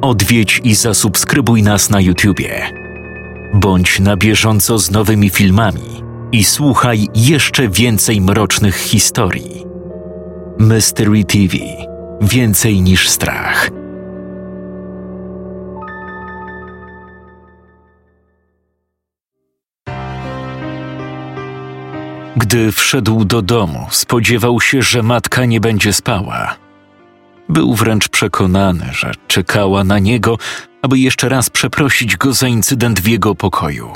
odwiedź i zasubskrybuj nas na YouTubie. Bądź na bieżąco z nowymi filmami i słuchaj jeszcze więcej mrocznych historii. Mystery TV Więcej niż strach. Gdy wszedł do domu, spodziewał się, że matka nie będzie spała. Był wręcz przekonany, że czekała na niego, aby jeszcze raz przeprosić go za incydent w jego pokoju.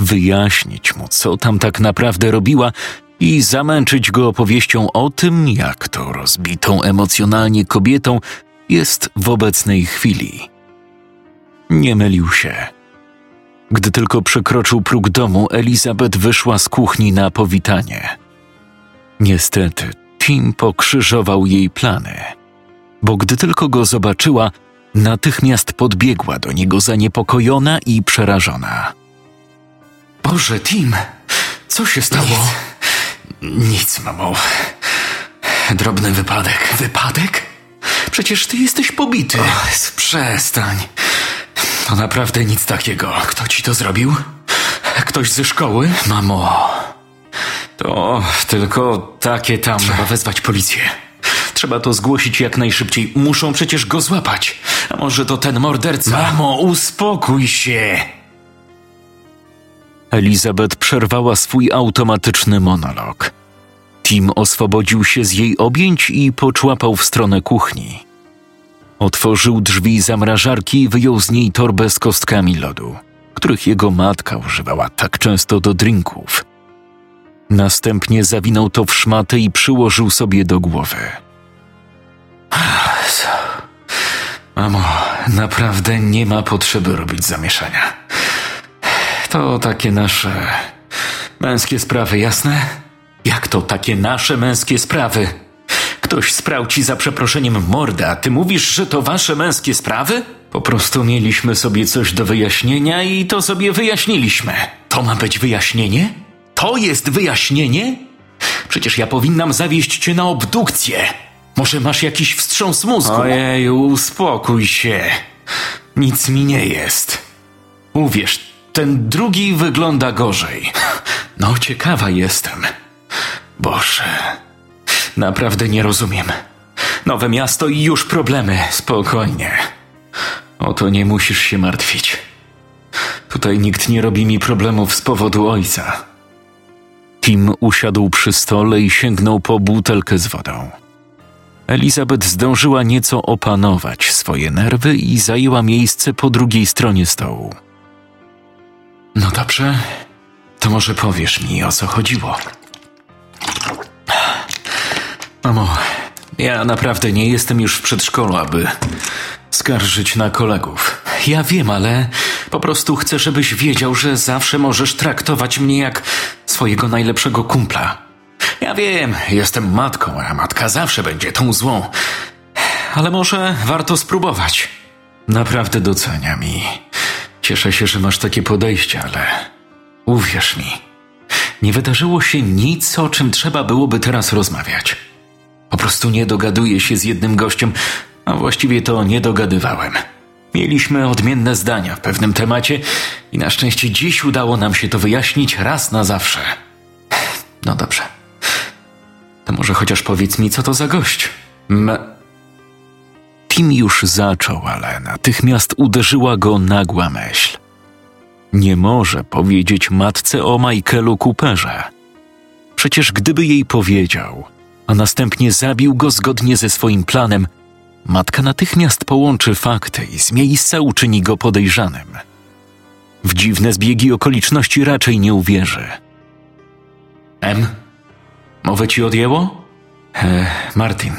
Wyjaśnić mu, co tam tak naprawdę robiła i zamęczyć go opowieścią o tym, jak to rozbitą emocjonalnie kobietą jest w obecnej chwili. Nie mylił się. Gdy tylko przekroczył próg domu, Elizabeth wyszła z kuchni na powitanie. Niestety, Tim pokrzyżował jej plany, bo gdy tylko go zobaczyła, natychmiast podbiegła do niego zaniepokojona i przerażona. Boże, Tim, co się stało? Nic, nic mamo. Drobny wypadek. Wypadek? Przecież ty jesteś pobity. Och, przestań. To naprawdę nic takiego. Kto ci to zrobił? Ktoś ze szkoły? Mamo, to tylko takie tam. Trzeba wezwać policję. Trzeba to zgłosić jak najszybciej. Muszą przecież go złapać. A może to ten morderca? Mamo, uspokój się. Elizabeth przerwała swój automatyczny monolog. Tim oswobodził się z jej objęć i poczłapał w stronę kuchni. Otworzył drzwi zamrażarki i wyjął z niej torbę z kostkami lodu, których jego matka używała tak często do drinków. Następnie zawinął to w szmatę i przyłożył sobie do głowy. Mamo, naprawdę nie ma potrzeby robić zamieszania. To takie nasze męskie sprawy, jasne? Jak to takie nasze męskie sprawy? Ktoś sprał ci za przeproszeniem morda, a ty mówisz, że to wasze męskie sprawy? Po prostu mieliśmy sobie coś do wyjaśnienia i to sobie wyjaśniliśmy. To ma być wyjaśnienie? To jest wyjaśnienie? Przecież ja powinnam zawieźć cię na obdukcję. Może masz jakiś wstrząs mózgu? Ojej, uspokój się. Nic mi nie jest. Uwierz, ten drugi wygląda gorzej. No, ciekawa jestem. Boże, naprawdę nie rozumiem. Nowe miasto i już problemy. Spokojnie. O to nie musisz się martwić. Tutaj nikt nie robi mi problemów z powodu ojca. Tim usiadł przy stole i sięgnął po butelkę z wodą. Elizabeth zdążyła nieco opanować swoje nerwy i zajęła miejsce po drugiej stronie stołu. No dobrze, to może powiesz mi o co chodziło. Mamo, ja naprawdę nie jestem już w przedszkolu, aby skarżyć na kolegów. Ja wiem, ale po prostu chcę, żebyś wiedział, że zawsze możesz traktować mnie jak swojego najlepszego kumpla. Ja wiem, jestem matką, a matka zawsze będzie tą złą. Ale może warto spróbować. Naprawdę doceniam i cieszę się, że masz takie podejście, ale uwierz mi, nie wydarzyło się nic, o czym trzeba byłoby teraz rozmawiać. Po prostu nie dogaduję się z jednym gościem, a właściwie to nie dogadywałem. Mieliśmy odmienne zdania w pewnym temacie i na szczęście dziś udało nam się to wyjaśnić raz na zawsze. No dobrze. To może chociaż powiedz mi, co to za gość? M Tim już zaczął, ale natychmiast uderzyła go nagła myśl. Nie może powiedzieć matce o Michaelu Cooperze. Przecież gdyby jej powiedział, a następnie zabił go zgodnie ze swoim planem, matka natychmiast połączy fakty i z miejsca uczyni go podejrzanym. W dziwne zbiegi okoliczności raczej nie uwierzy. M? Mowę ci odjęło? E, Martin.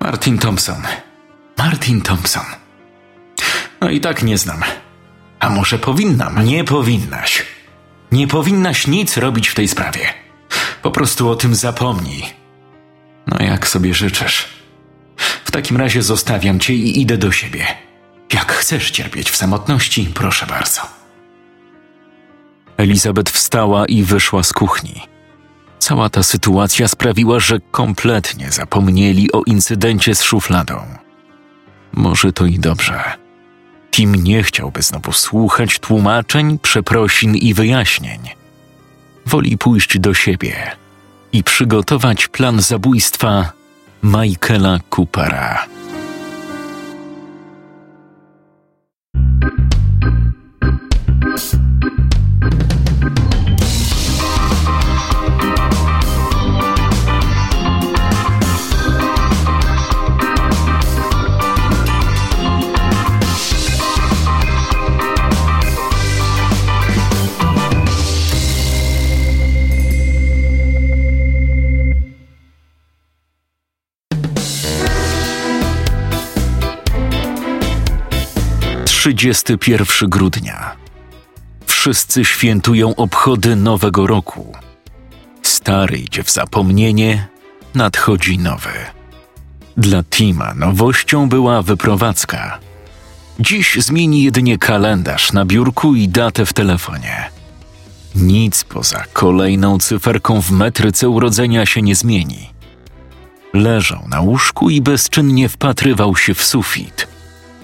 Martin Thompson. Martin Thompson. No i tak nie znam. A może powinnam? Nie powinnaś. Nie powinnaś nic robić w tej sprawie. Po prostu o tym zapomnij. No jak sobie życzysz. W takim razie zostawiam cię i idę do siebie. Jak chcesz cierpieć w samotności, proszę bardzo. Elizabeth wstała i wyszła z kuchni. Cała ta sytuacja sprawiła, że kompletnie zapomnieli o incydencie z szufladą. Może to i dobrze. Tim nie chciałby znowu słuchać tłumaczeń, przeprosin i wyjaśnień. Woli pójść do siebie i przygotować plan zabójstwa Michaela Coopera. Trzydziesty pierwszy grudnia. Wszyscy świętują obchody Nowego Roku. Stary idzie w zapomnienie, nadchodzi nowy. Dla Tima nowością była wyprowadzka. Dziś zmieni jedynie kalendarz na biurku i datę w telefonie. Nic poza kolejną cyferką w metryce urodzenia się nie zmieni. Leżał na łóżku i bezczynnie wpatrywał się w sufit,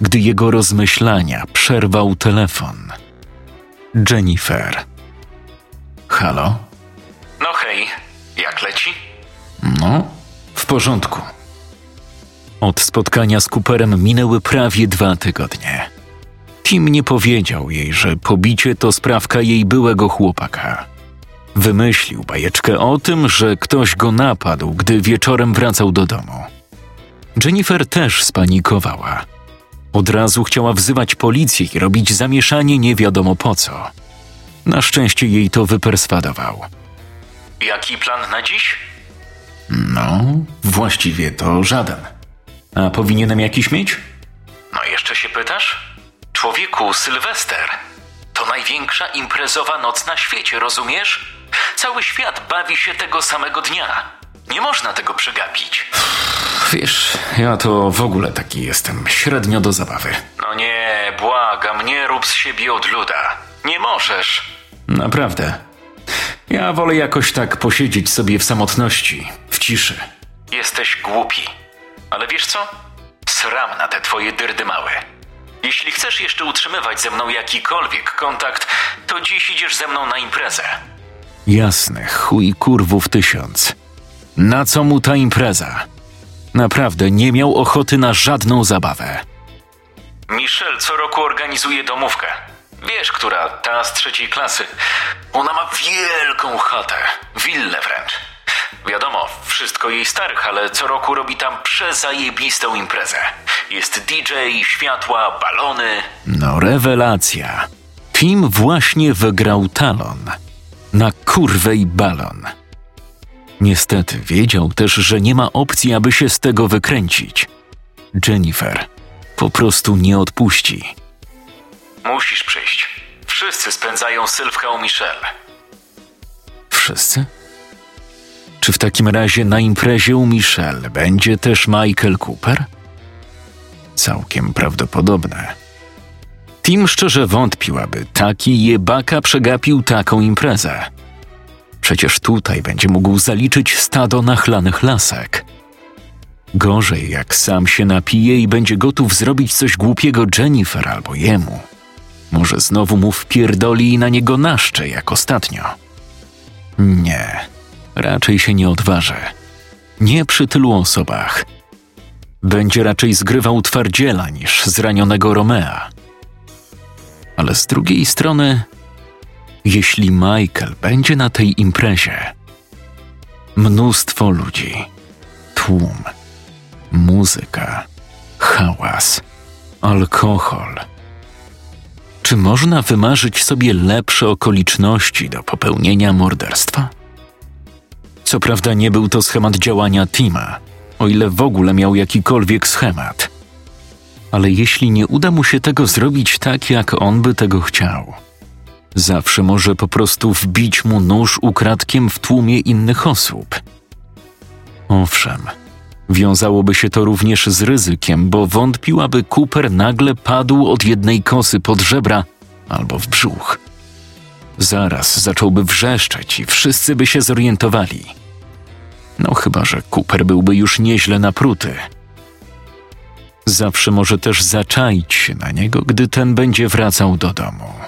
gdy jego rozmyślania przerwał telefon. Jennifer. Halo? No hej, jak leci? No, w porządku. Od spotkania z Cooperem minęły prawie dwa tygodnie. Tim nie powiedział jej, że pobicie to sprawka jej byłego chłopaka. Wymyślił bajeczkę o tym, że ktoś go napadł, gdy wieczorem wracał do domu. Jennifer też spanikowała. Od razu chciała wzywać policję i robić zamieszanie nie wiadomo po co. Na szczęście jej to wyperswadował. Jaki plan na dziś? No, właściwie to żaden. A powinienem jakiś mieć? No jeszcze się pytasz? Człowieku, Sylwester. To największa imprezowa noc na świecie, rozumiesz? Cały świat bawi się tego samego dnia. Nie można tego przegapić. Wiesz, ja to w ogóle taki jestem, średnio do zabawy. No nie, błagam, nie rób z siebie odluda. Nie możesz. Naprawdę. Ja wolę jakoś tak posiedzieć sobie w samotności, w ciszy. Jesteś głupi. Ale wiesz co? Sram na te twoje dyrdy małe. Jeśli chcesz jeszcze utrzymywać ze mną jakikolwiek kontakt, to dziś idziesz ze mną na imprezę. Jasne, chuj kurwów tysiąc. Na co mu ta impreza? Naprawdę nie miał ochoty na żadną zabawę. Michelle co roku organizuje domówkę. Wiesz, która? Ta z trzeciej klasy. Ona ma wielką chatę, willę wręcz. Wiadomo, wszystko jej starych, ale co roku robi tam przezajebistą imprezę. Jest DJ, światła, balony. No rewelacja. Tim właśnie wygrał talon. Na kurwej balon. Niestety wiedział też, że nie ma opcji, aby się z tego wykręcić. Jennifer po prostu nie odpuści. Musisz przyjść. Wszyscy spędzają sylwkę u Michelle. Wszyscy? Czy w takim razie na imprezie u Michelle będzie też Michael Cooper? Całkiem prawdopodobne. Tim szczerze wątpił, aby taki jebaka przegapił taką imprezę. Przecież tutaj będzie mógł zaliczyć stado nachlanych lasek. Gorzej, jak sam się napije i będzie gotów zrobić coś głupiego Jennifer albo jemu. Może znowu mu wpierdoli i na niego naszcze, jak ostatnio. Nie, raczej się nie odważy. Nie przy tylu osobach. Będzie raczej zgrywał twardziela niż zranionego Romea. Ale z drugiej strony, jeśli Michael będzie na tej imprezie, mnóstwo ludzi, tłum, muzyka, hałas, alkohol. Czy można wymarzyć sobie lepsze okoliczności do popełnienia morderstwa? Co prawda nie był to schemat działania Tima, o ile w ogóle miał jakikolwiek schemat. Ale jeśli nie uda mu się tego zrobić tak, jak on by tego chciał, zawsze może po prostu wbić mu nóż ukradkiem w tłumie innych osób. Owszem, wiązałoby się to również z ryzykiem, bo wątpił, aby Cooper nagle padł od jednej kosy pod żebra albo w brzuch. Zaraz zacząłby wrzeszczeć i wszyscy by się zorientowali. No chyba, że Cooper byłby już nieźle napruty. Zawsze może też zaczaić się na niego, gdy ten będzie wracał do domu.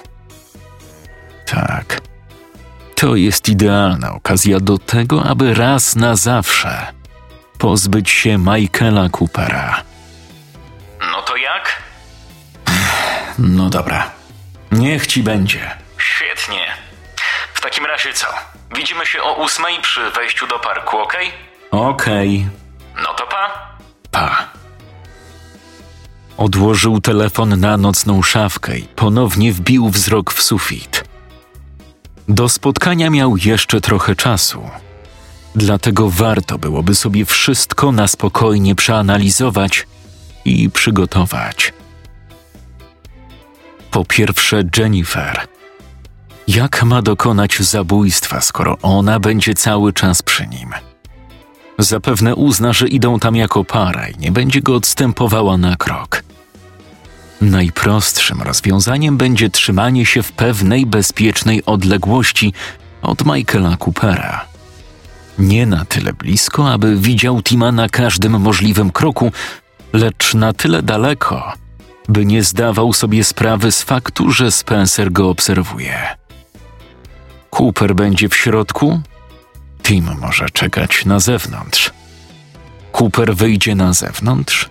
Tak. To jest idealna okazja do tego, aby raz na zawsze pozbyć się Michaela Coopera. No to jak? No dobra. Niech ci będzie. Świetnie. W takim razie co? Widzimy się o ósmej przy wejściu do parku, okej? Okej. No to pa. Pa. Odłożył telefon na nocną szafkę i ponownie wbił wzrok w sufit. Do spotkania miał jeszcze trochę czasu. Dlatego warto byłoby sobie wszystko na spokojnie przeanalizować i przygotować. Po pierwsze, Jennifer. Jak ma dokonać zabójstwa, skoro ona będzie cały czas przy nim? Zapewne uzna, że idą tam jako para i nie będzie go odstępowała na krok. Najprostszym rozwiązaniem będzie trzymanie się w pewnej bezpiecznej odległości od Michaela Coopera. Nie na tyle blisko, aby widział Tima na każdym możliwym kroku, lecz na tyle daleko, by nie zdawał sobie sprawy z faktu, że Spencer go obserwuje. Cooper będzie w środku, Tim może czekać na zewnątrz. Cooper wyjdzie na zewnątrz,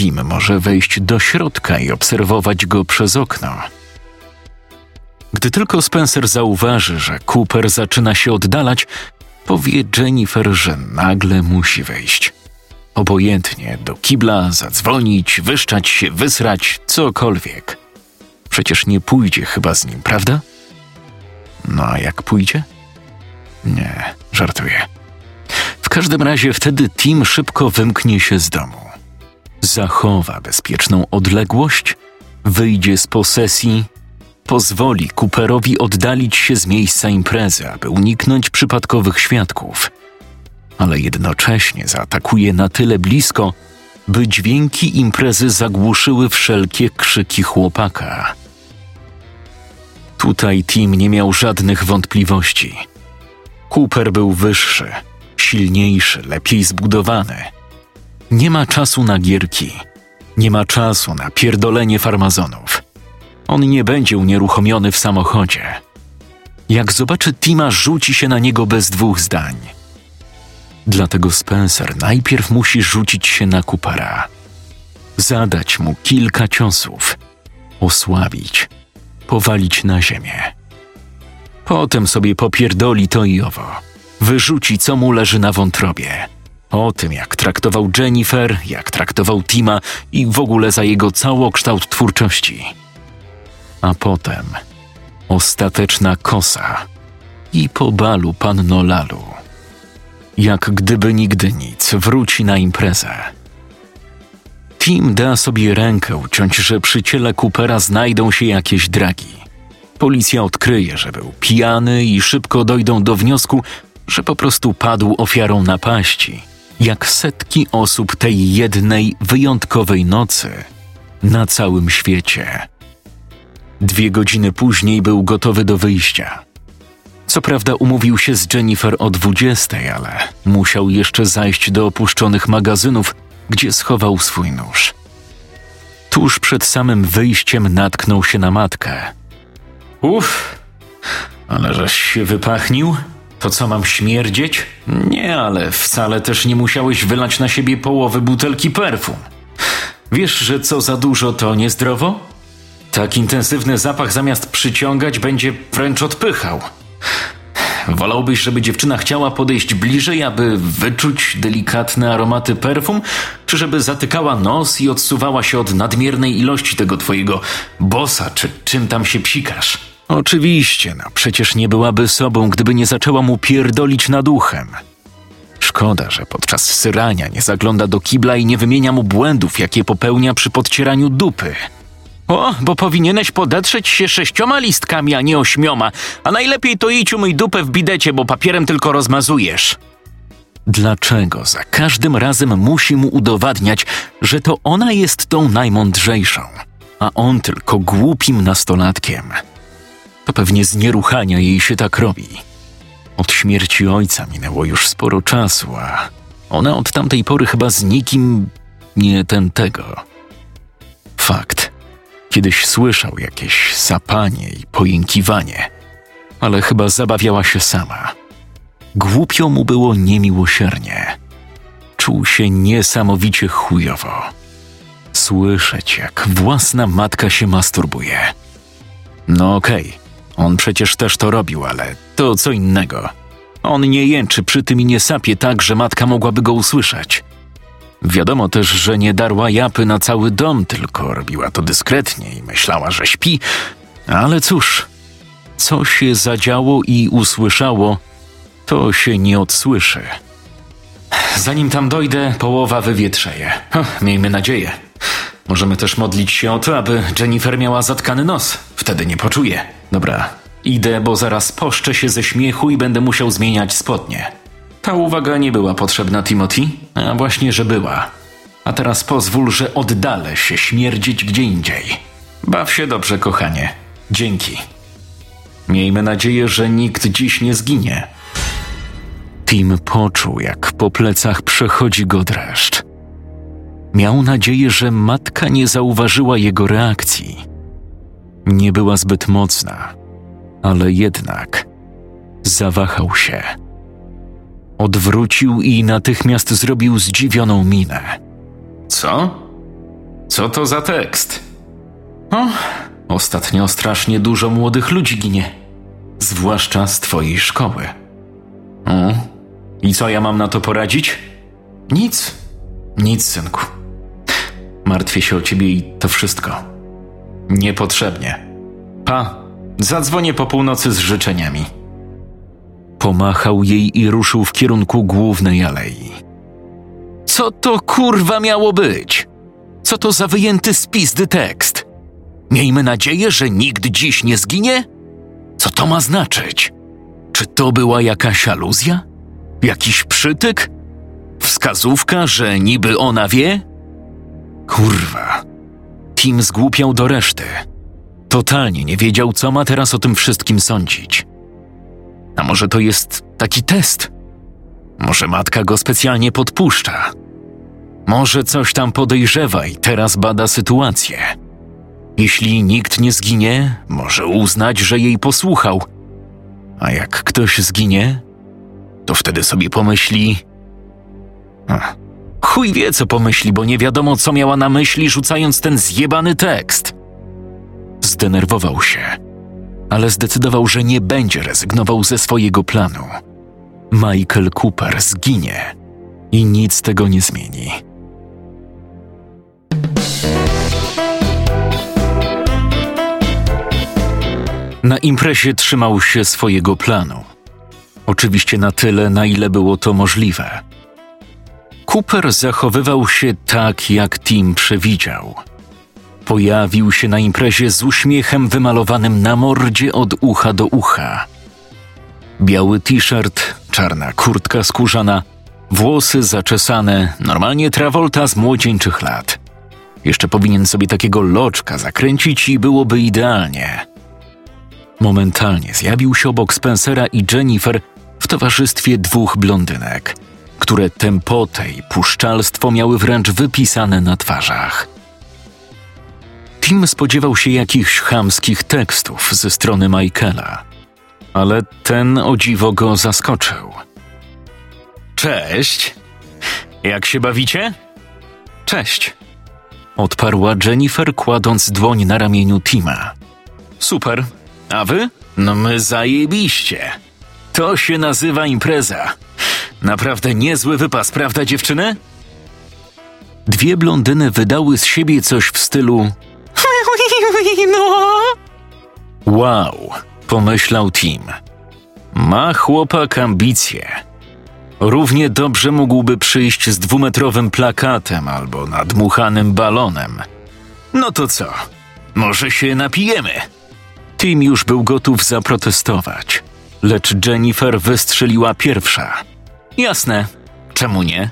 Tim może wejść do środka i obserwować go przez okno. Gdy tylko Spencer zauważy, że Cooper zaczyna się oddalać, powie Jennifer, że nagle musi wejść. Obojętnie do kibla, zadzwonić, wyszczać się, wysrać, cokolwiek. Przecież nie pójdzie chyba z nim, prawda? No a jak pójdzie? Nie, żartuję. W każdym razie wtedy Tim szybko wymknie się z domu. Zachowa bezpieczną odległość, wyjdzie z posesji, pozwoli Cooperowi oddalić się z miejsca imprezy, aby uniknąć przypadkowych świadków, ale jednocześnie zaatakuje na tyle blisko, by dźwięki imprezy zagłuszyły wszelkie krzyki chłopaka. Tutaj Tim nie miał żadnych wątpliwości. Cooper był wyższy, silniejszy, lepiej zbudowany. Nie ma czasu na gierki. Nie ma czasu na pierdolenie farmazonów. On nie będzie unieruchomiony w samochodzie. Jak zobaczy Tima, rzuci się na niego bez dwóch zdań. Dlatego Spencer najpierw musi rzucić się na Coopera. Zadać mu kilka ciosów. Osłabić. Powalić na ziemię. Potem sobie popierdoli to i owo. Wyrzuci, co mu leży na wątrobie. O tym, jak traktował Jennifer, jak traktował Tima i w ogóle za jego całokształt twórczości. A potem ostateczna kosa i po balu panno Lalu. Jak gdyby nigdy nic, wróci na imprezę. Tim da sobie rękę uciąć, że przy ciele Coopera znajdą się jakieś dragi. Policja odkryje, że był pijany i szybko dojdą do wniosku, że po prostu padł ofiarą napaści, jak setki osób tej jednej wyjątkowej nocy na całym świecie. Dwie godziny później był gotowy do wyjścia. Co prawda umówił się z Jennifer o 20, ale musiał jeszcze zajść do opuszczonych magazynów, gdzie schował swój nóż. Tuż przed samym wyjściem natknął się na matkę. Uff, ale żeś się wypachnił? To co mam śmierdzieć? Nie, ale wcale też nie musiałeś wylać na siebie połowy butelki perfum. Wiesz, że co za dużo to niezdrowo? Tak intensywny zapach zamiast przyciągać będzie wręcz odpychał. Wolałbyś, żeby dziewczyna chciała podejść bliżej, aby wyczuć delikatne aromaty perfum, czy żeby zatykała nos i odsuwała się od nadmiernej ilości tego twojego bossa, czy czym tam się psikasz? Oczywiście, no przecież nie byłaby sobą, gdyby nie zaczęła mu pierdolić nad uchem. Szkoda, że podczas syrania nie zagląda do kibla i nie wymienia mu błędów, jakie popełnia przy podcieraniu dupy. O, bo powinieneś podetrzeć się sześcioma listkami, a nie ośmioma. A najlepiej to idź umyj dupę w bidecie, bo papierem tylko rozmazujesz. Dlaczego za każdym razem musi mu udowadniać, że to ona jest tą najmądrzejszą, a on tylko głupim nastolatkiem? To pewnie z nieruchania jej się tak robi. Od śmierci ojca minęło już sporo czasu, a ona od tamtej pory chyba z nikim nie ten tego. Fakt. Kiedyś słyszał jakieś sapanie i pojękiwanie, ale chyba zabawiała się sama. Głupio mu było niemiłosiernie. Czuł się niesamowicie chujowo. Słyszeć, jak własna matka się masturbuje. No okej, okay. On przecież też to robił, ale to co innego. On nie jęczy przy tym i nie sapie tak, że matka mogłaby go usłyszeć. Wiadomo też, że nie darła japy na cały dom, tylko robiła to dyskretnie i myślała, że śpi. Ale cóż, co się zadziało i usłyszało, to się nie odsłyszy. Zanim tam dojdę, połowa wywietrzeje. miejmy nadzieję. Możemy też modlić się o to, aby Jennifer miała zatkany nos. Wtedy nie poczuje. Dobra, idę, bo zaraz poszczę się ze śmiechu i będę musiał zmieniać spodnie. Ta uwaga nie była potrzebna Timothy, a właśnie, że była. A teraz pozwól, że oddalę się śmierdzić gdzie indziej. Baw się dobrze, kochanie. Dzięki. Miejmy nadzieję, że nikt dziś nie zginie. Tim poczuł, jak po plecach przechodzi go dreszcz. Miał nadzieję, że matka nie zauważyła jego reakcji. Nie była zbyt mocna, ale jednak zawahał się. Odwrócił i natychmiast zrobił zdziwioną minę. Co? Co to za tekst? O, ostatnio strasznie dużo młodych ludzi ginie, zwłaszcza z twojej szkoły. O, i co ja mam na to poradzić? Nic, nic, synku. Martwię się o ciebie i to wszystko. Niepotrzebnie. Pa, zadzwonię po północy z życzeniami. Pomachał jej i ruszył w kierunku głównej alei. Co to kurwa miało być? Co to za wyjęty spizdy tekst? Miejmy nadzieję, że nikt dziś nie zginie? Co to ma znaczyć? Czy to była jakaś aluzja? Jakiś przytyk? Wskazówka, że niby ona wie? Kurwa. Tim zgłupiał do reszty. Totalnie nie wiedział, co ma teraz o tym wszystkim sądzić. A może to jest taki test? Może matka go specjalnie podpuszcza? Może coś tam podejrzewa i teraz bada sytuację. Jeśli nikt nie zginie, może uznać, że jej posłuchał. A jak ktoś zginie, to wtedy sobie pomyśli. Ach, chuj wie, co pomyśli, bo nie wiadomo, co miała na myśli, rzucając ten zjebany tekst. Zdenerwował się, ale zdecydował, że nie będzie rezygnował ze swojego planu. Michael Cooper zginie i nic tego nie zmieni. Na imprezie trzymał się swojego planu. Oczywiście na tyle, na ile było to możliwe. Cooper zachowywał się tak, jak Tim przewidział. Pojawił się na imprezie z uśmiechem wymalowanym na mordzie od ucha do ucha. Biały t-shirt, czarna kurtka skórzana, włosy zaczesane, normalnie Travolta z młodzieńczych lat. Jeszcze powinien sobie takiego loczka zakręcić i byłoby idealnie. Momentalnie zjawił się obok Spencera i Jennifer w towarzystwie dwóch blondynek, które tempotę i puszczalstwo miały wręcz wypisane na twarzach. Tim spodziewał się jakichś chamskich tekstów ze strony Michaela, ale ten o dziwo go zaskoczył. Cześć! Jak się bawicie? Cześć! Odparła Jennifer, kładąc dłoń na ramieniu Tima. Super, a wy? No my zajebiście. To się nazywa impreza. Naprawdę niezły wypas, prawda dziewczyny? Dwie blondyny wydały z siebie coś w stylu no. Wow, pomyślał Tim. Ma chłopak ambicje. Równie dobrze mógłby przyjść z dwumetrowym plakatem albo nadmuchanym balonem. No to co? Może się napijemy? Tim już był gotów zaprotestować, lecz Jennifer wystrzeliła pierwsza. Jasne, czemu nie?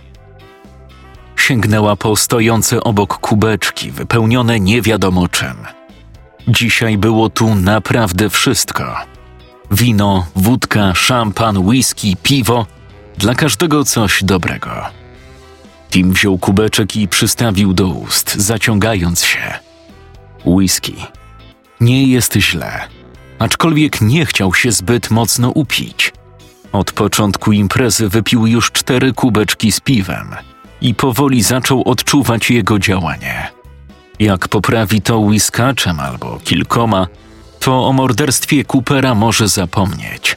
Sięgnęła po stojące obok kubeczki, wypełnione nie wiadomo czym. Dzisiaj było tu naprawdę wszystko: wino, wódka, szampan, whisky, piwo dla każdego coś dobrego. Tim wziął kubeczek i przystawił do ust, zaciągając się. Whisky. Nie jest źle, aczkolwiek nie chciał się zbyt mocno upić. Od początku imprezy wypił już cztery kubeczki z piwem i powoli zaczął odczuwać jego działanie. Jak poprawi to whiskaczem albo kilkoma, to o morderstwie Coopera może zapomnieć.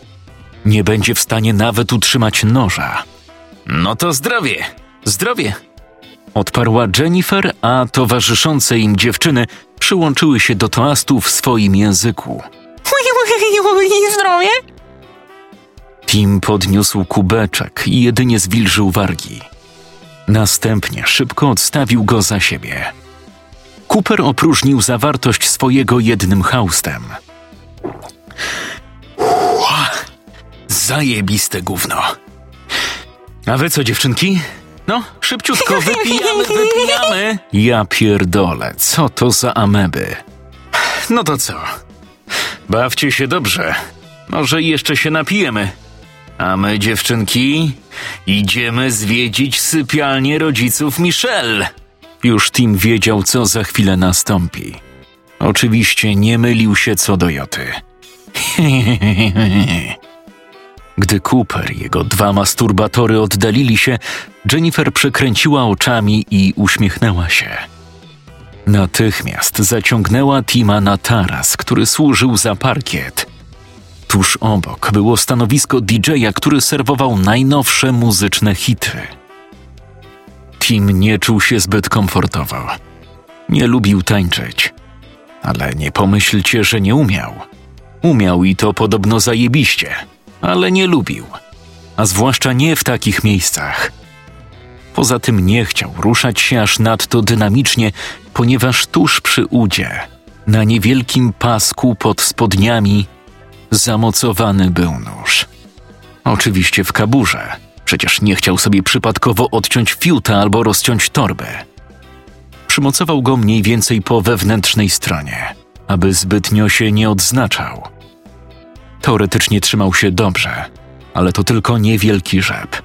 Nie będzie w stanie nawet utrzymać noża. No to zdrowie, zdrowie! Odparła Jennifer, a towarzyszące im dziewczyny przyłączyły się do toastu w swoim języku. Zdrowie? Tim podniósł kubeczek i jedynie zwilżył wargi. Następnie szybko odstawił go za siebie. Cooper opróżnił zawartość swojego jednym haustem. Ła, Zajebiste gówno. A wy co, dziewczynki? No, szybciutko wypijamy, wypijamy. Ja pierdolę, co to za ameby? No to co? Bawcie się dobrze. Może jeszcze się napijemy. A my, dziewczynki, idziemy zwiedzić sypialnię rodziców Michelle. Już Tim wiedział, co za chwilę nastąpi. Oczywiście nie mylił się co do Joty. Gdy Cooper i jego dwa masturbatory oddalili się, Jennifer przekręciła oczami i uśmiechnęła się. Natychmiast zaciągnęła Tima na taras, który służył za parkiet. Tuż obok było stanowisko DJ-a, który serwował najnowsze muzyczne hity. Tim nie czuł się zbyt komfortowo. Nie lubił tańczyć. Ale nie pomyślcie, że nie umiał. Umiał i to podobno zajebiście, ale nie lubił. A zwłaszcza nie w takich miejscach. Poza tym nie chciał ruszać się aż nadto dynamicznie, ponieważ tuż przy udzie, na niewielkim pasku pod spodniami, zamocowany był nóż. Oczywiście w kaburze. Przecież nie chciał sobie przypadkowo odciąć fiuta albo rozciąć torbę. Przymocował go mniej więcej po wewnętrznej stronie, aby zbytnio się nie odznaczał. Teoretycznie trzymał się dobrze, ale to tylko niewielki rzep.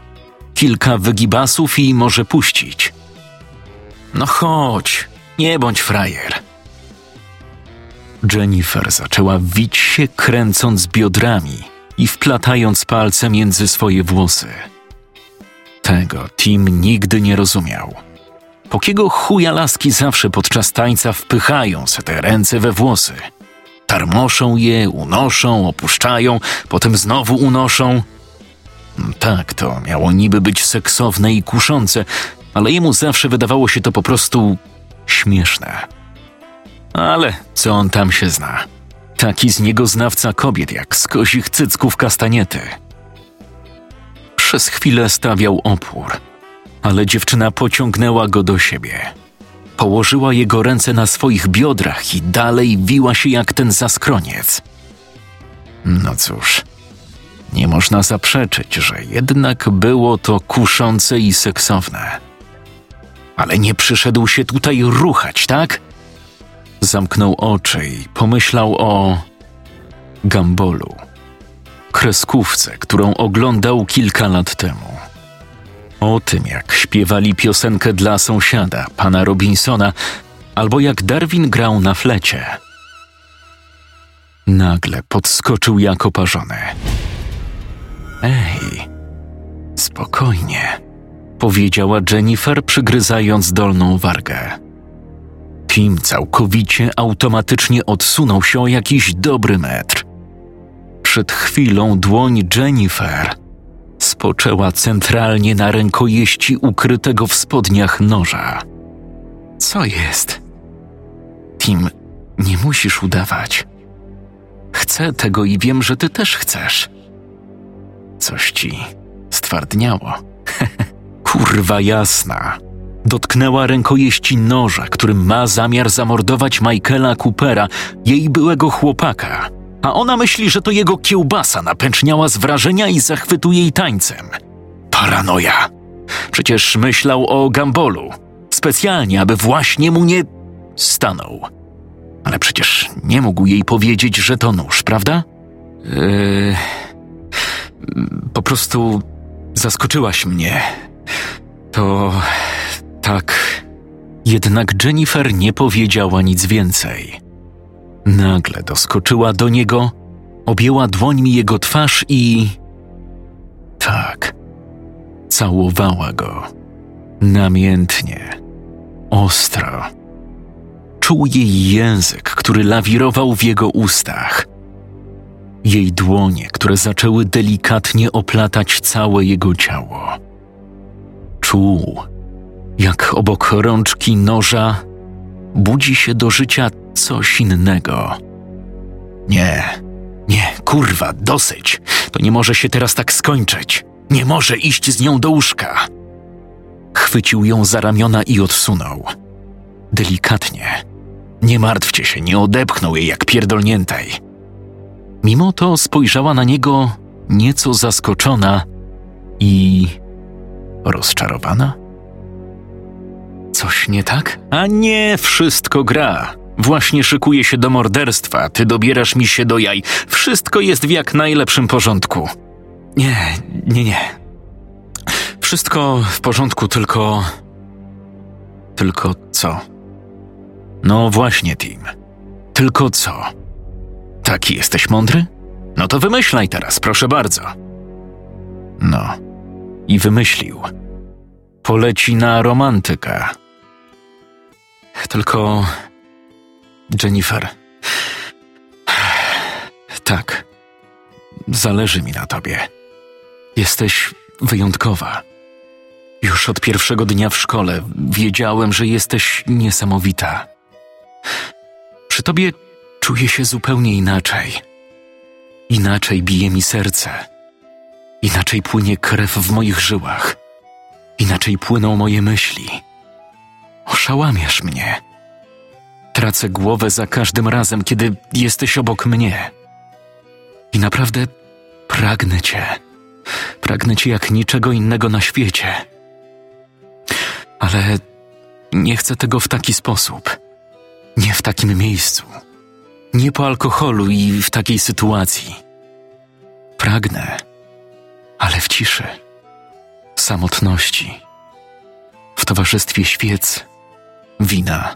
Kilka wygibasów i może puścić. No chodź, nie bądź frajer. Jennifer zaczęła wić się, kręcąc biodrami i wplatając palce między swoje włosy. Tego Tim nigdy nie rozumiał. Po kiego chuja laski zawsze podczas tańca wpychają se te ręce we włosy? Tarmoszą je, unoszą, opuszczają, potem znowu unoszą. Tak, to miało niby być seksowne i kuszące, ale jemu zawsze wydawało się to po prostu śmieszne. Ale co on tam się zna? Taki z niego znawca kobiet jak z kozich cycków kastaniety. Przez chwilę stawiał opór, ale dziewczyna pociągnęła go do siebie. Położyła jego ręce na swoich biodrach i dalej wiła się jak ten zaskroniec. No cóż, nie można zaprzeczyć, że jednak było to kuszące i seksowne. Ale nie przyszedł się tutaj ruchać, tak? Zamknął oczy i pomyślał o Gambolu, kreskówce, którą oglądał kilka lat temu. O tym, jak śpiewali piosenkę dla sąsiada, pana Robinsona, albo jak Darwin grał na flecie. Nagle podskoczył jak oparzony. Ej, spokojnie, powiedziała Jennifer, przygryzając dolną wargę. Tim całkowicie automatycznie odsunął się o jakiś dobry metr. Przed chwilą dłoń Jennifer spoczęła centralnie na rękojeści ukrytego w spodniach noża. Co jest? Tim, nie musisz udawać. Chcę tego i wiem, że ty też chcesz. Coś ci stwardniało. Kurwa jasna. Dotknęła rękojeści noża, którym ma zamiar zamordować Michaela Coopera, jej byłego chłopaka. A ona myśli, że to jego kiełbasa napęczniała z wrażenia i zachwytu jej tańcem. Paranoja. Przecież myślał o Gambolu. Specjalnie, aby właśnie mu nie stanął. Ale przecież nie mógł jej powiedzieć, że to nóż, prawda? Yy, po prostu zaskoczyłaś mnie. To tak. Jednak Jennifer nie powiedziała nic więcej. Nagle doskoczyła do niego, objęła dłońmi jego twarz i. Tak. Całowała go. Namiętnie. Ostro. Czuł jej język, który lawirował w jego ustach. Jej dłonie, które zaczęły delikatnie oplatać całe jego ciało. Czuł, jak obok rączki noża budzi się do życia coś innego. Nie, nie, kurwa, dosyć. To nie może się teraz tak skończyć. Nie może iść z nią do łóżka. Chwycił ją za ramiona i odsunął. Delikatnie. Nie martwcie się, nie odepchnął jej jak pierdolniętej. Mimo to spojrzała na niego nieco zaskoczona i rozczarowana. Coś nie tak? A nie, wszystko gra. Właśnie szykuję się do morderstwa, ty dobierasz mi się do jaj. Wszystko jest w jak najlepszym porządku. Nie, nie, nie. Wszystko w porządku, tylko. Tylko co? No właśnie, Tim. Tylko co? Taki jesteś mądry? No to wymyślaj teraz, proszę bardzo. No. I wymyślił. Poleci na romantyka. Tylko. Jennifer. Tak. Zależy mi na tobie. Jesteś wyjątkowa. Już od pierwszego dnia w szkole wiedziałem, że jesteś niesamowita. Przy tobie czuję się zupełnie inaczej. Inaczej bije mi serce. Inaczej płynie krew w moich żyłach. Inaczej płyną moje myśli. Oszałamiasz mnie. Tracę głowę za każdym razem, kiedy jesteś obok mnie. I naprawdę pragnę cię. Pragnę cię jak niczego innego na świecie. Ale nie chcę tego w taki sposób. Nie w takim miejscu. Nie po alkoholu i w takiej sytuacji. Pragnę, ale w ciszy, samotności, w towarzystwie świec, wina,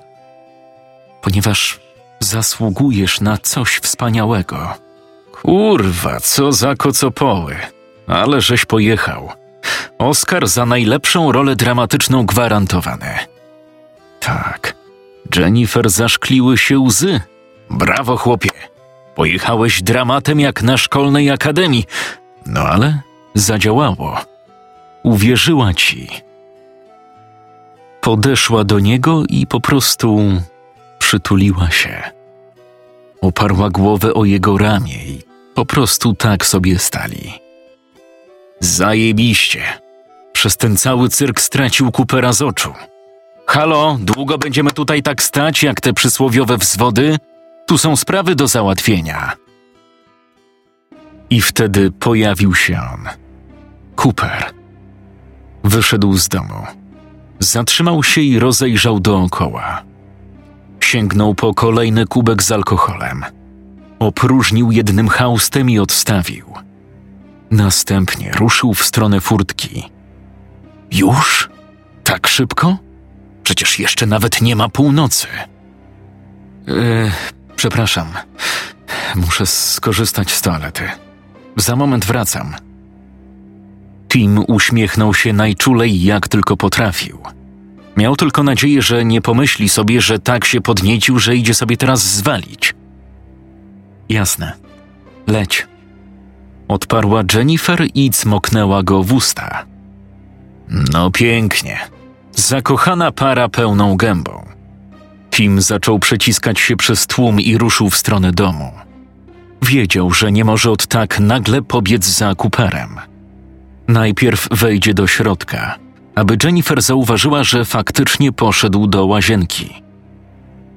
ponieważ zasługujesz na coś wspaniałego. Kurwa, co za kocopoły. Ale żeś pojechał. Oscar za najlepszą rolę dramatyczną gwarantowany. Tak. Jennifer zaszkliły się łzy. Brawo, chłopie. Pojechałeś dramatem jak na szkolnej akademii. No ale zadziałało. Uwierzyła ci. Podeszła do niego i po prostu przytuliła się. Oparła głowę o jego ramię i po prostu tak sobie stali. Zajebiście. Przez ten cały cyrk stracił Coopera z oczu. Halo, długo będziemy tutaj tak stać, jak te przysłowiowe wzwody? Tu są sprawy do załatwienia. I wtedy pojawił się on. Cooper. Wyszedł z domu. Zatrzymał się i rozejrzał dookoła. Sięgnął po kolejny kubek z alkoholem. Opróżnił jednym haustem i odstawił. Następnie ruszył w stronę furtki. Już? Tak szybko? Przecież jeszcze nawet nie ma północy. E, przepraszam. Muszę skorzystać z toalety. Za moment wracam. Tim uśmiechnął się najczulej jak tylko potrafił. Miał tylko nadzieję, że nie pomyśli sobie, że tak się podniecił, że idzie sobie teraz zwalić. Jasne. Leć. Odparła Jennifer i cmoknęła go w usta. No pięknie. Zakochana para pełną gębą. Tim zaczął przeciskać się przez tłum i ruszył w stronę domu. Wiedział, że nie może od tak nagle pobiec za Cooperem. Najpierw wejdzie do środka, aby Jennifer zauważyła, że faktycznie poszedł do łazienki.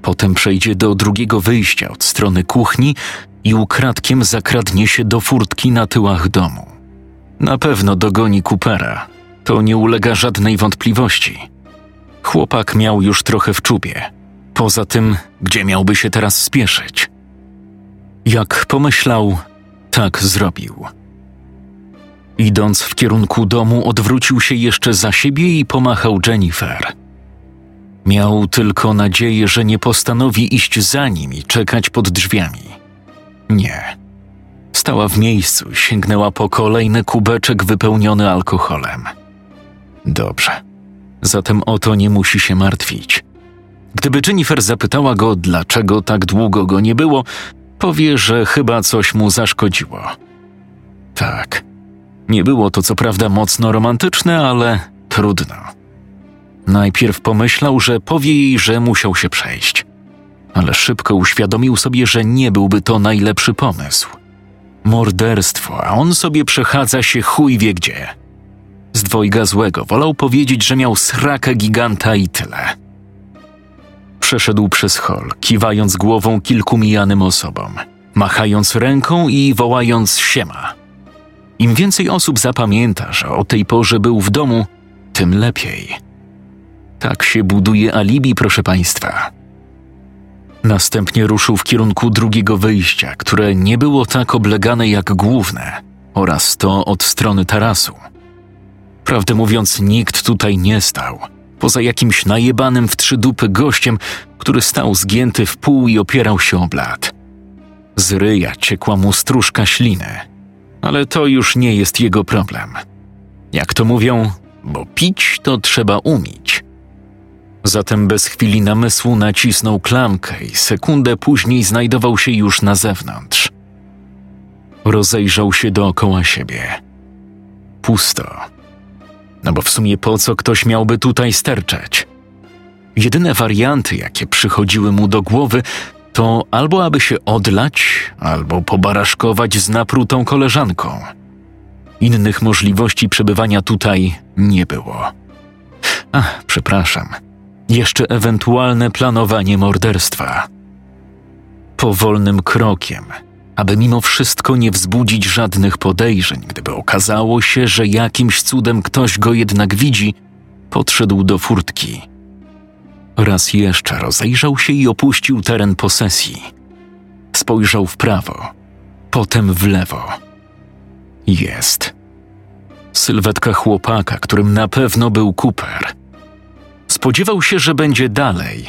Potem przejdzie do drugiego wyjścia od strony kuchni i ukradkiem zakradnie się do furtki na tyłach domu. Na pewno dogoni Coopera. To nie ulega żadnej wątpliwości. Chłopak miał już trochę w czubie. Poza tym, gdzie miałby się teraz spieszyć? Jak pomyślał, tak zrobił. Idąc w kierunku domu, odwrócił się jeszcze za siebie i pomachał Jennifer. Miał tylko nadzieję, że nie postanowi iść za nim i czekać pod drzwiami. Nie. Stała w miejscu, sięgnęła po kolejny kubeczek wypełniony alkoholem. Dobrze. Zatem o to nie musi się martwić. Gdyby Jennifer zapytała go, dlaczego tak długo go nie było, powie, że chyba coś mu zaszkodziło. Tak. Nie było to co prawda mocno romantyczne, ale trudno. Najpierw pomyślał, że powie jej, że musiał się przejść, ale szybko uświadomił sobie, że nie byłby to najlepszy pomysł. Morderstwo, a on sobie przechadza się chuj wie gdzie. Z dwojga złego wolał powiedzieć, że miał sraka giganta i tyle. Przeszedł przez hol, kiwając głową kilku mijanym osobom, machając ręką i wołając siema. Im więcej osób zapamięta, że o tej porze był w domu, tym lepiej. Tak się buduje alibi, proszę państwa. Następnie ruszył w kierunku drugiego wyjścia, które nie było tak oblegane jak główne, oraz to od strony tarasu. Prawdę mówiąc, nikt tutaj nie stał, poza jakimś najebanym w trzy dupy gościem, który stał zgięty w pół i opierał się o blat. Z ryja ciekła mu stróżka śliny, ale to już nie jest jego problem. Jak to mówią, bo pić to trzeba umieć. Zatem bez chwili namysłu nacisnął klamkę i sekundę później znajdował się już na zewnątrz. Rozejrzał się dookoła siebie. Pusto. No bo w sumie po co ktoś miałby tutaj sterczeć? Jedyne warianty, jakie przychodziły mu do głowy, to albo aby się odlać, albo pobaraszkować z naprutą koleżanką. Innych możliwości przebywania tutaj nie było. Ach, przepraszam. Jeszcze ewentualne planowanie morderstwa. Powolnym krokiem, aby mimo wszystko nie wzbudzić żadnych podejrzeń, gdyby okazało się, że jakimś cudem ktoś go jednak widzi, podszedł do furtki. Raz jeszcze rozejrzał się i opuścił teren posesji. Spojrzał w prawo, potem w lewo. Jest. Sylwetka chłopaka, którym na pewno był Cooper. Spodziewał się, że będzie dalej.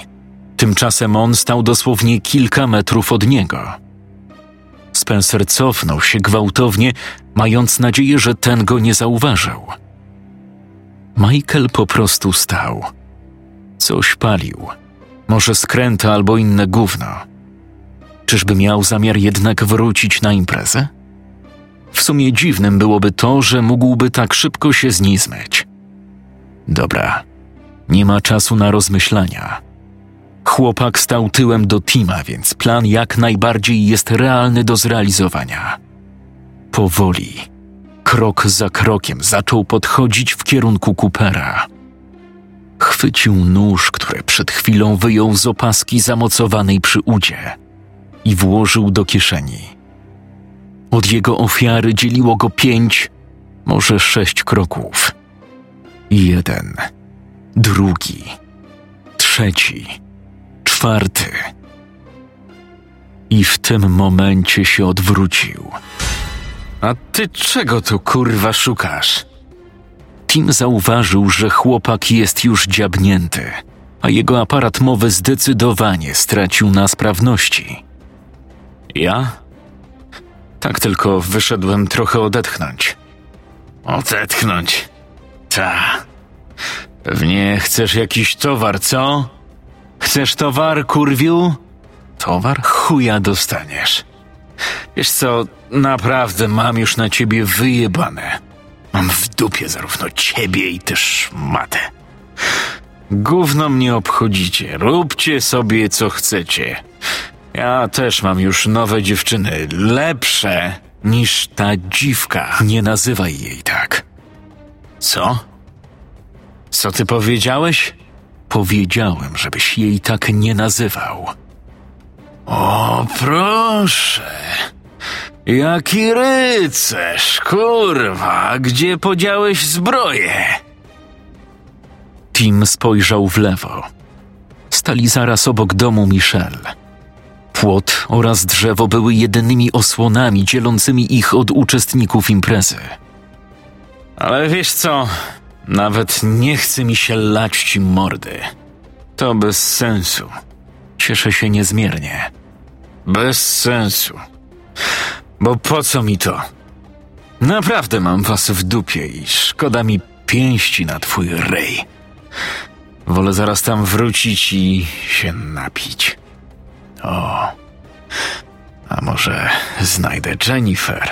Tymczasem on stał dosłownie kilka metrów od niego. Spencer cofnął się gwałtownie, mając nadzieję, że ten go nie zauważył. Michael po prostu stał. Coś palił. Może skręta albo inne gówno. Czyżby miał zamiar jednak wrócić na imprezę? W sumie dziwnym byłoby to, że mógłby tak szybko się z niej zmyć. Dobra, nie ma czasu na rozmyślania. Chłopak stał tyłem do Tima, więc plan jak najbardziej jest realny do zrealizowania. Powoli, krok za krokiem zaczął podchodzić w kierunku Coopera. Chwycił nóż, który przed chwilą wyjął z opaski zamocowanej przy udzie i włożył do kieszeni. Od jego ofiary dzieliło go pięć, może sześć kroków. Jeden, drugi, trzeci, czwarty. I w tym momencie się odwrócił. A ty czego tu kurwa szukasz? Tim zauważył, że chłopak jest już dziabnięty, a jego aparat mowy zdecydowanie stracił na sprawności. Ja? Tak tylko wyszedłem trochę odetchnąć. Odetchnąć? Ta. Pewnie chcesz jakiś towar, co? Chcesz towar, kurwiu? Towar? Chuja dostaniesz. Wiesz co, naprawdę mam już na ciebie wyjebane. Mam w dupie zarówno ciebie i też matę. Gówno mnie obchodzicie, róbcie sobie co chcecie. Ja też mam już nowe dziewczyny, lepsze niż ta dziwka. Nie nazywaj jej tak. Co? Co ty powiedziałeś? Powiedziałem, żebyś jej tak nie nazywał. O, proszę. Jaki rycerz, kurwa, gdzie podziałeś zbroję? Tim spojrzał w lewo. Stali zaraz obok domu Michelle. Płot oraz drzewo były jedynymi osłonami dzielącymi ich od uczestników imprezy. Ale wiesz co? Nawet nie chce mi się lać ci mordy. To bez sensu. Cieszę się niezmiernie. Bez sensu. Bo po co mi to? Naprawdę mam was w dupie i szkoda mi pięści na twój rej. Wolę zaraz tam wrócić i się napić. O, a może znajdę Jennifer?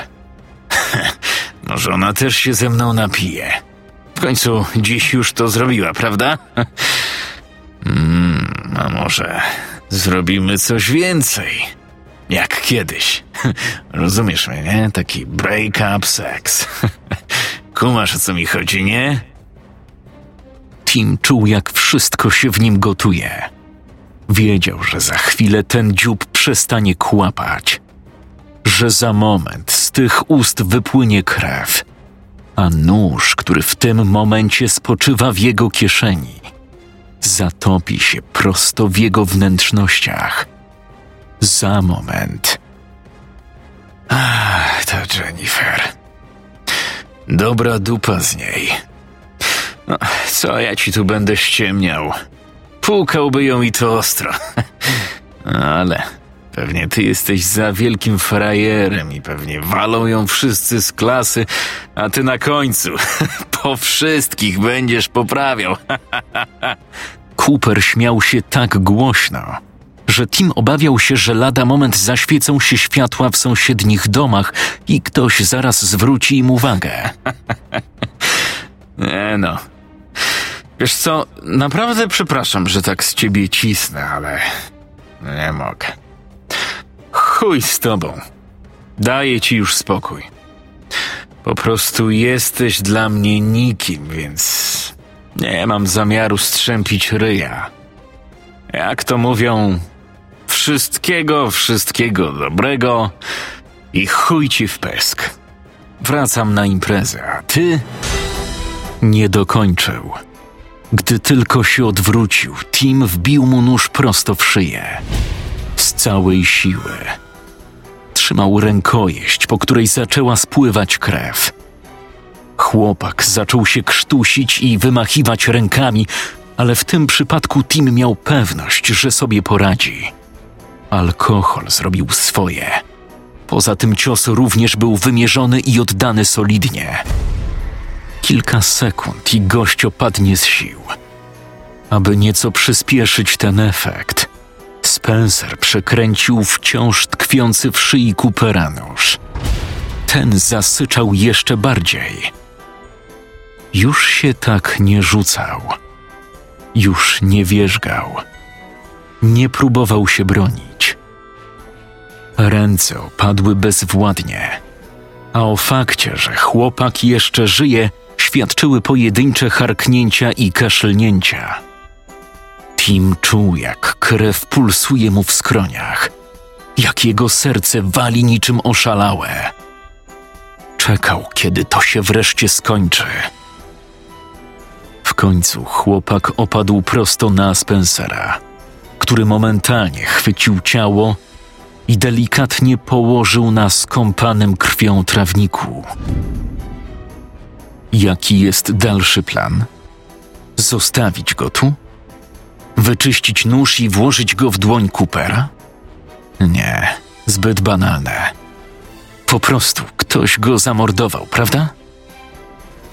może ona też się ze mną napije. W końcu dziś już to zrobiła, prawda? Mm, a może zrobimy coś więcej? Jak kiedyś. Rozumiesz mnie, nie? Taki break-up seks. Kumasz o co mi chodzi, nie? Tim czuł, jak wszystko się w nim gotuje. Wiedział, że za chwilę ten dziób przestanie kłapać, że za moment z tych ust wypłynie krew, a nóż, który w tym momencie spoczywa w jego kieszeni, zatopi się prosto w jego wnętrznościach. Za moment. Ach, ta Jennifer. Dobra dupa z niej. No, co ja ci tu będę ściemniał? Pukałby ją i to ostro. Ale pewnie ty jesteś za wielkim frajerem i pewnie walą ją wszyscy z klasy, a ty na końcu po wszystkich będziesz poprawiał. Cooper śmiał się tak głośno, że Tim obawiał się, że lada moment zaświecą się światła w sąsiednich domach i ktoś zaraz zwróci im uwagę. Nie no. Wiesz co, naprawdę przepraszam, że tak z ciebie cisnę, ale nie mogę. Chuj z tobą. Daję ci już spokój. Po prostu jesteś dla mnie nikim, więc nie mam zamiaru strzępić ryja. Jak to mówią, wszystkiego, wszystkiego dobrego i chuj ci w pesk. Wracam na imprezę, a ty nie dokończył. Gdy tylko się odwrócił, Tim wbił mu nóż prosto w szyję. Z całej siły. Trzymał rękojeść, po której zaczęła spływać krew. Chłopak zaczął się krztusić i wymachiwać rękami, ale w tym przypadku Tim miał pewność, że sobie poradzi. Alkohol zrobił swoje. Poza tym cios również był wymierzony i oddany solidnie. Kilka sekund i gość opadnie z sił. Aby nieco przyspieszyć ten efekt, Spencer przekręcił wciąż tkwiący w szyi Coopera nóż. Ten zasyczał jeszcze bardziej. Już się tak nie rzucał. Już nie wierzgał. Nie próbował się bronić. Ręce opadły bezwładnie, a o fakcie, że chłopak jeszcze żyje, świadczyły pojedyncze harknięcia i kaszlnięcia. Tim czuł, jak krew pulsuje mu w skroniach, jak jego serce wali niczym oszalałe. Czekał, kiedy to się wreszcie skończy. W końcu chłopak opadł prosto na Spencera, który momentalnie chwycił ciało i delikatnie położył na skąpanym krwią trawniku. Jaki jest dalszy plan? Zostawić go tu? Wyczyścić nóż i włożyć go w dłoń Coopera? Nie, zbyt banalne. Po prostu ktoś go zamordował, prawda?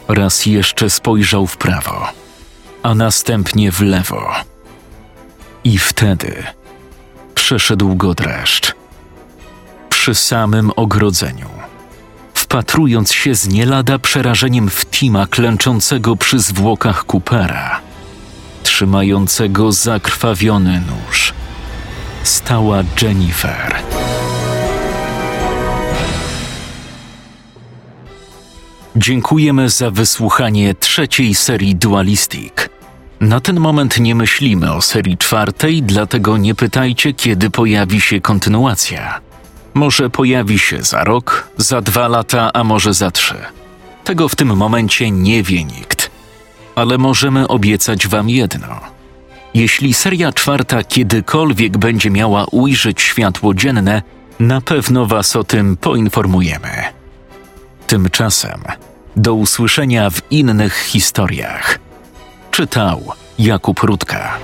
Raz jeszcze spojrzał w prawo, a następnie w lewo. I wtedy przeszedł go dreszcz. Przy samym ogrodzeniu, wpatrując się z nie lada przerażeniem w Tima klęczącego przy zwłokach Coopera, trzymającego zakrwawiony nóż, stała Jennifer. Dziękujemy za wysłuchanie trzeciej serii Dualistic. Na ten moment nie myślimy o serii czwartej, dlatego nie pytajcie, kiedy pojawi się kontynuacja. Może pojawi się za rok, za dwa lata, a może za trzy. Tego w tym momencie nie wie nikt. Ale możemy obiecać Wam jedno. Jeśli seria czwarta kiedykolwiek będzie miała ujrzeć światło dzienne, na pewno Was o tym poinformujemy. Tymczasem Do usłyszenia w innych historiach. Czytał Jakub Rutka.